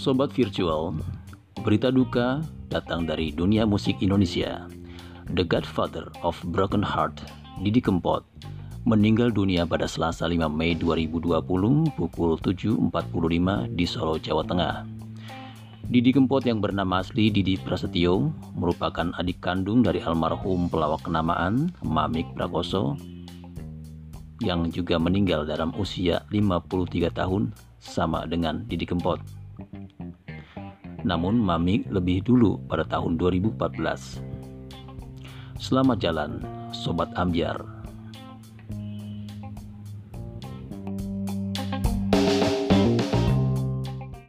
Sobat Virtual, berita duka datang dari dunia musik Indonesia. The Godfather of Broken Heart, Didi Kempot, meninggal dunia pada Selasa 5 Mei 2020 pukul 7.45 di Solo, Jawa Tengah. Didi Kempot yang bernama asli Didi Prasetyo merupakan adik kandung dari almarhum pelawak kenamaan Mamik Prakoso yang juga meninggal dalam usia 53 tahun sama dengan Didi Kempot. Namun Mamik lebih dulu pada tahun 2014. Selamat jalan, Sobat Ambiar.